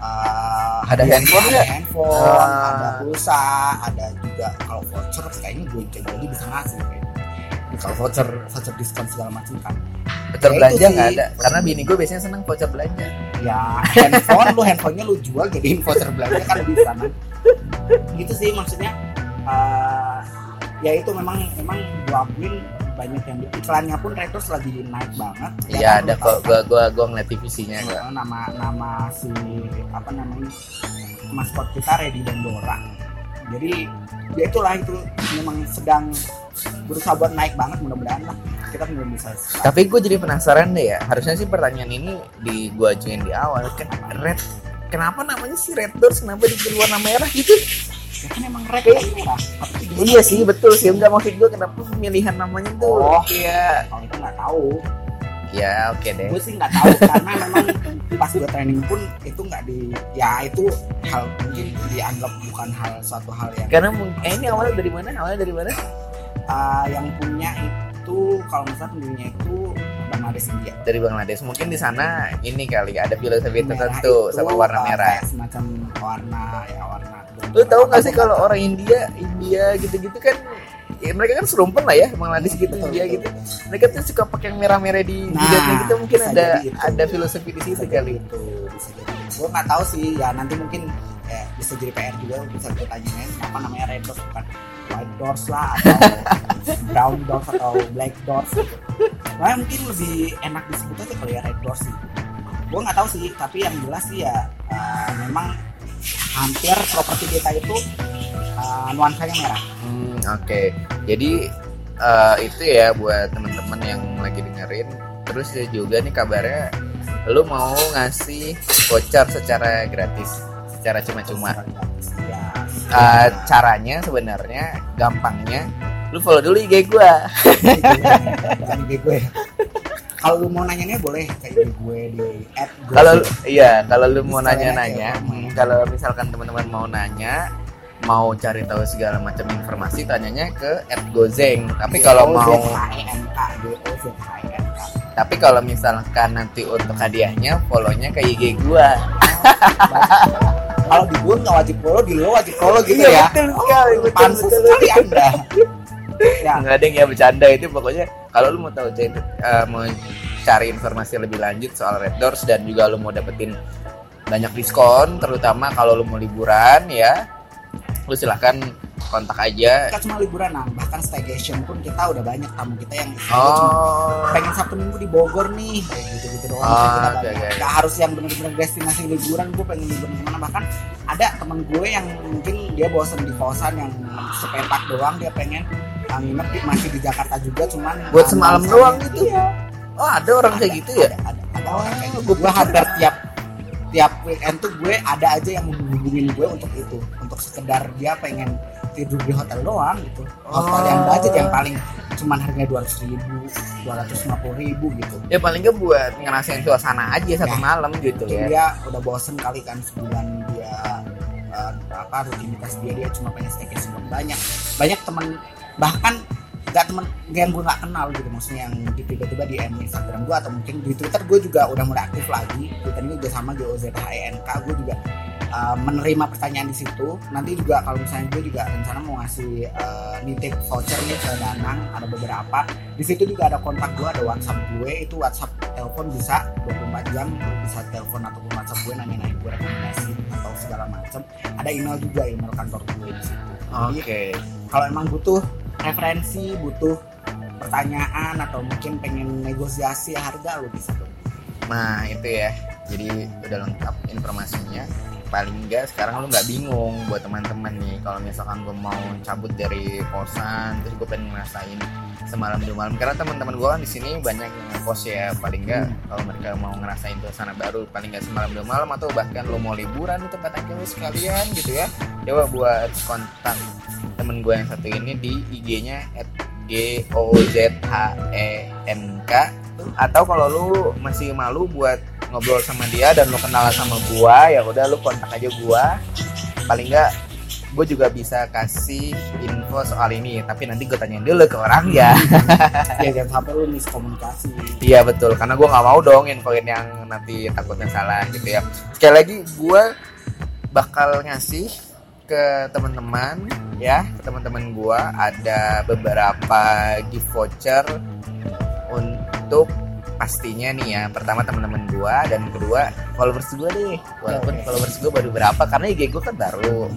uh, Ada handphone ada nggak? handphone Ah. ada pulsa ada juga kalau voucher kayaknya gue jadi bisa ngasih kayaknya. Kalau voucher voucher diskon segala macam kan voucher Ya belanja nggak ada? Karena bini gue biasanya seneng voucher belanja. Ya handphone lu handphonenya lu jual jadiin voucher belanja kan bisa kan gitu sih maksudnya. Eh, ya itu memang memang gua akuin banyak yang iklannya pun Retos lagi naik banget. Ya iya ada kok. gua gua gua ngeliat TVC-nya kan, eh, nama nama si apa namanya maskot kita Reddy dan Dora. Jadi ya itulah itu. Memang sedang berusaha buat naik banget mudah-mudahan lah. Kita belum bisa. Tapi gue jadi penasaran deh ya harusnya sih pertanyaan ini di gua ajuin di awal kan red kenapa namanya sih red doors kenapa di warna merah gitu? Ya kan emang red kan merah iya sih betul sih. Enggak maksud gue kenapa pemilihan namanya tuh Oh. iya kalau itu nggak tahu. Ya oke deh. Gue sih nggak tahu karena memang pas gue training pun itu nggak di ya itu hal mungkin dianggap bukan hal suatu hal yang karena mung- eh, ini awalnya dari mana? Awalnya dari mana uh, yang punya itu kalau misalnya pendirinya itu Bangladesh India. Dari Bangladesh mungkin di sana ini kali ada filosofi Merah tertentu itu, sama warna merah. semacam warna ya warna lu tahu nggak sih kalau orang India India gitu-gitu kan ya mereka kan serumpen lah ya Bangladesh gitu Betul, India betul, gitu. betul. mereka tuh suka pakai yang merah-merah di Nah, jidatnya gitu mungkin ada itu. ada filosofi di situ Bisa kali. jadi itu bisa jadi gue nggak tahu sih ya nanti mungkin ya, bisa jadi PR juga bisa gue tanyain apa namanya red bukan white doors lah atau brown doors atau black doors gitu. Nah, mungkin lebih enak disebut aja kali ya red doors sih gue nggak tahu sih tapi yang jelas sih ya uh, memang hampir properti kita itu uh, nuansanya merah Hmm, oke. Jadi eh, itu ya buat teman-teman yang lagi dengerin. Terus ya juga nih kabarnya lu mau ngasih voucher secara gratis, secara cuma-cuma. Eh, caranya sebenarnya gampangnya lu follow dulu IG bukan gue kalau lu mau nanyanya boleh ke ide gue di Kalau iya, kalau lu mau nanya-nanya, hmm, kalau misalkan teman-teman mau nanya, mau cari tahu segala macam informasi, tanyanya ke @gozeng. Tapi kalau mau Tapi kalau misalkan nanti untuk hadiahnya, follow-nya ke IG gua. Kalau di gue nggak wajib follow di lo wajib follow gitu Iya, ya. betul sekali, betul, pansus betul. sekali anda. Ya. Nggak ada yang ya bercanda itu. Pokoknya kalau lu mau tahu eh, mau cari informasi lebih lanjut soal Red Doors dan juga lu mau dapetin banyak diskon terutama kalau lu mau liburan ya lu silahkan kontak aja. Kita cuma liburan nah bahkan staycation pun kita udah banyak tamu kita yang istilahnya cuma oh. pengen sabtu minggu di Bogor nih. Gitu gitu doang. Oh, Kita oke, banyak. oke. Nggak harus yang bener-bener destinasi liburan gue pengen liburan ke mana bahkan ada temen gue yang mungkin dia bosan di kosan yang sepetak doang dia pengen uh, nginep di, masih di Jakarta juga cuman Buat semalam doang gitu? iya. Oh ada orang kayak gitu ya? ada ada, ada Oh, orang kayak gitu. gue gue hampir tiap tiap weekend tuh gue ada aja yang menghubungin gue untuk itu. Untuk sekedar dia pengen tidur di hotel doang gitu hotel Oh. yang budget yang paling cuman harganya dua ratus ribu dua ratus lima puluh ribu gitu ya paling nggak buat ngerasain suasana aja satu Ya. malam gitu ya dia udah bosen kali kan sebulan dia uh, apa rutinitas dia dia cuma pengen staycation banyak banyak teman bahkan nggak temen yang gue nggak kenal gitu maksudnya yang tiba-tiba di DM Instagram gue atau mungkin di Twitter gue juga udah mulai aktif lagi Twitter ini juga sama GOZHENK gue juga uh, menerima pertanyaan di situ. Nanti juga kalau misalnya gue juga rencana mau ngasih uh, nitip voucher nih ke Danang ada beberapa. Di situ juga ada kontak gue ada WhatsApp gue itu WhatsApp telepon bisa 24 jam bisa telepon ataupun WhatsApp gue nanya-nanya gue rekomendasi atau segala macam ada email juga email kantor gue di situ. Oke. Jadi, kalau emang butuh referensi butuh pertanyaan atau mungkin pengen negosiasi harga lu bisa tuh. Nah itu ya, jadi udah lengkap informasinya. Paling enggak sekarang lu nggak bingung buat teman-teman nih. Kalau misalkan gue mau cabut dari kosan, terus gue pengen ngerasain semalam dua malam. Karena teman-teman gue kan di sini banyak yang ngekos ya. Paling enggak Hmm. kalau mereka mau ngerasain suasana baru, paling enggak semalam dua malam atau bahkan lu mau liburan di tempat yang jauh sekalian gitu ya. Coba buat kontak temen gue yang satu ini di IG-nya G O Z H E N K atau kalau lu masih malu buat ngobrol sama dia dan lu kenal sama gua ya udah lu kontak aja gua. Paling enggak gue juga bisa kasih info soal ini tapi nanti gue tanyain dulu ke orang ya. (laughs) Ya jangan sampai lu miskomunikasi. Iya betul. Karena gua nggak mau dong infoin yang nanti takutnya salah gitu ya. Sekali lagi gua bakal ngasih ke teman-teman ya ke teman-teman gua. Ada beberapa gift voucher untuk pastinya nih ya. Pertama teman-teman gua dan kedua followers gua deh. Walaupun followers gua baru berapa karena IG gua kan baru.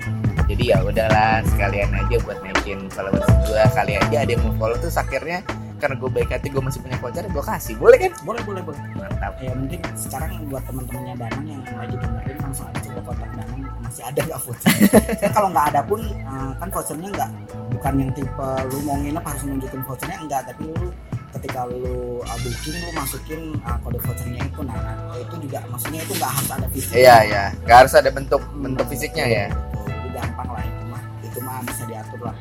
Jadi ya udahlah sekalian aja buat naikin followers gua. Kali aja ada yang mau follow tuh akhirnya karena gue baik hati gue masih punya voucher gue kasih. Boleh kan? Boleh boleh boleh. Mantap. Ya mungkin sekarang buat teman-temannya Danang yang lagi dengerin langsung aja coba kontak Danang. Masih ada nggak voucher? (laughs) Saya kalau nggak ada pun eh, kan vouchernya nggak bukan yang tipe lu mau nginep harus nunjukin vouchernya enggak tapi lu ketika lu uh, booking lu masukin uh, kode vouchernya itu. Nah, nah, itu juga maksudnya itu nggak harus ada fisik. Iya iya. Nggak harus ada bentuk bentuk fisiknya ya. jadi gampang lah itu mah. Itu mah bisa diatur lah.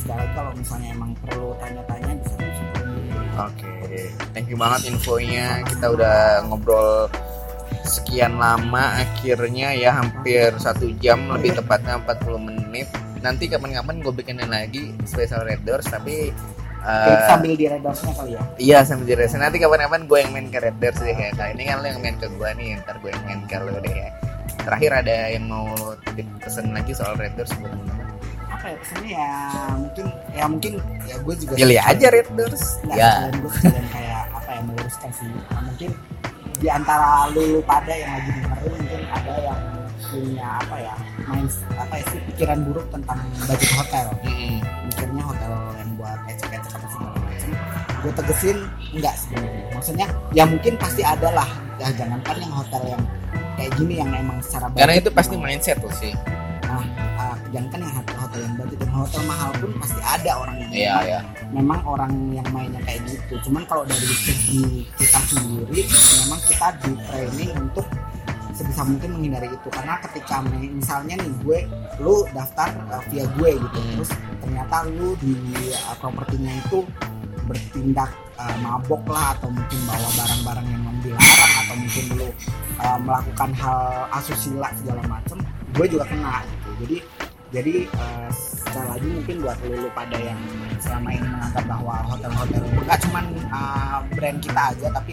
Sekarang kalau misalnya emang perlu tanya-tanya bisa langsung. Oke, thank you banget infonya. Kita udah ngobrol sekian lama, akhirnya ya hampir satu jam lebih tepatnya 40 menit. Nanti kapan-kapan gue bikinin lagi special red doors, tapi Eh, sambil di redosnya kali ya iya sambil diresen. Nanti kapan-kapan gue yang main ke red doors deh ya. Nah ini kan lo yang main ke gue nih, ntar gue yang main ke lo deh ya. Terakhir ada yang mau titip pesen lagi soal red doors buat teman-teman. apa ya pesannya ya mungkin ya mungkin ya gue juga Pilih aja red doors. Ya. sekalian gue sekalian kayak apa ya meluruskan sih Nah, mungkin di antara lu, lu pada yang lagi dengerin mungkin ada yang punya apa ya main apa ya sih pikiran buruk tentang budget hotel. Mm-mm. mikirnya hotel yang buat ecek-ecek apa segala macam. Gue tegesin enggak sebenarnya maksudnya ya mungkin pasti ada lah. Ya jangankan yang hotel yang kayak gini yang emang secara Karena itu pasti memang- mindset tuh sih. nah, ah, jangankan yang hotel, hotel yang budget dan hotel mahal pun pasti ada orang yang memang- ya. memang orang yang mainnya kayak gitu. Cuman kalau dari segi kita sendiri memang kita di training untuk sebisa mungkin menghindari itu karena ketika mi- misalnya nih gue lu daftar uh, via gue gitu Hmm. terus ternyata lu di uh, propertinya itu bertindak uh, mabok lah atau mungkin bawa barang-barang yang dilarang atau mungkin lu uh, melakukan hal asusila segala macem gue juga kena gitu jadi jadi uh, sekali lagi mungkin buat lu, lu pada yang selama ini menganggap bahwa hotel-hotel nggak cuman uh, brand kita aja tapi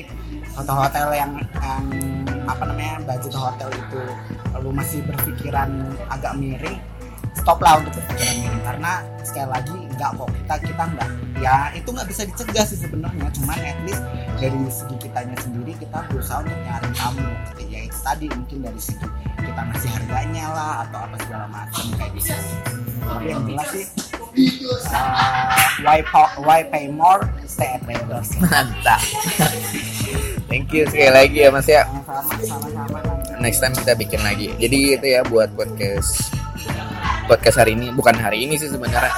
hotel-hotel yang, yang apa namanya budget hotel itu. Lu masih berpikiran agak miring stop lah untuk berpikiran miring. Karena sekali lagi nggak kok kita kita nggak ya itu nggak bisa dicegah sih sebenarnya. Cuman at least dari segi kitanya sendiri kita berusaha untuk nyari tamu. Ya itu tadi mungkin dari segi kita ngasih harganya lah atau apa segala macam kayak gitu. Tapi yang jelas sih uh, why, why pay more stay at Raiders Mantap. (laughs) Thank you sekali lagi ya Mas ya. Next time kita bikin lagi. Jadi itu ya buat podcast podcast hari ini bukan hari ini sih sebenarnya.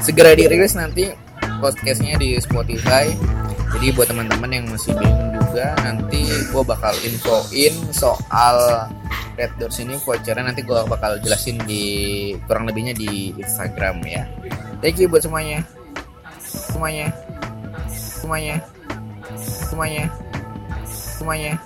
Segera dirilis nanti podcastnya di Spotify. Jadi buat teman-teman yang masih bingung juga nanti gue bakal infoin soal Red Doors ini vouchernya nanti gue bakal jelasin di kurang lebihnya di Instagram ya. Thank you buat semuanya. Semuanya. Semuanya. Semuanya. Semuanya.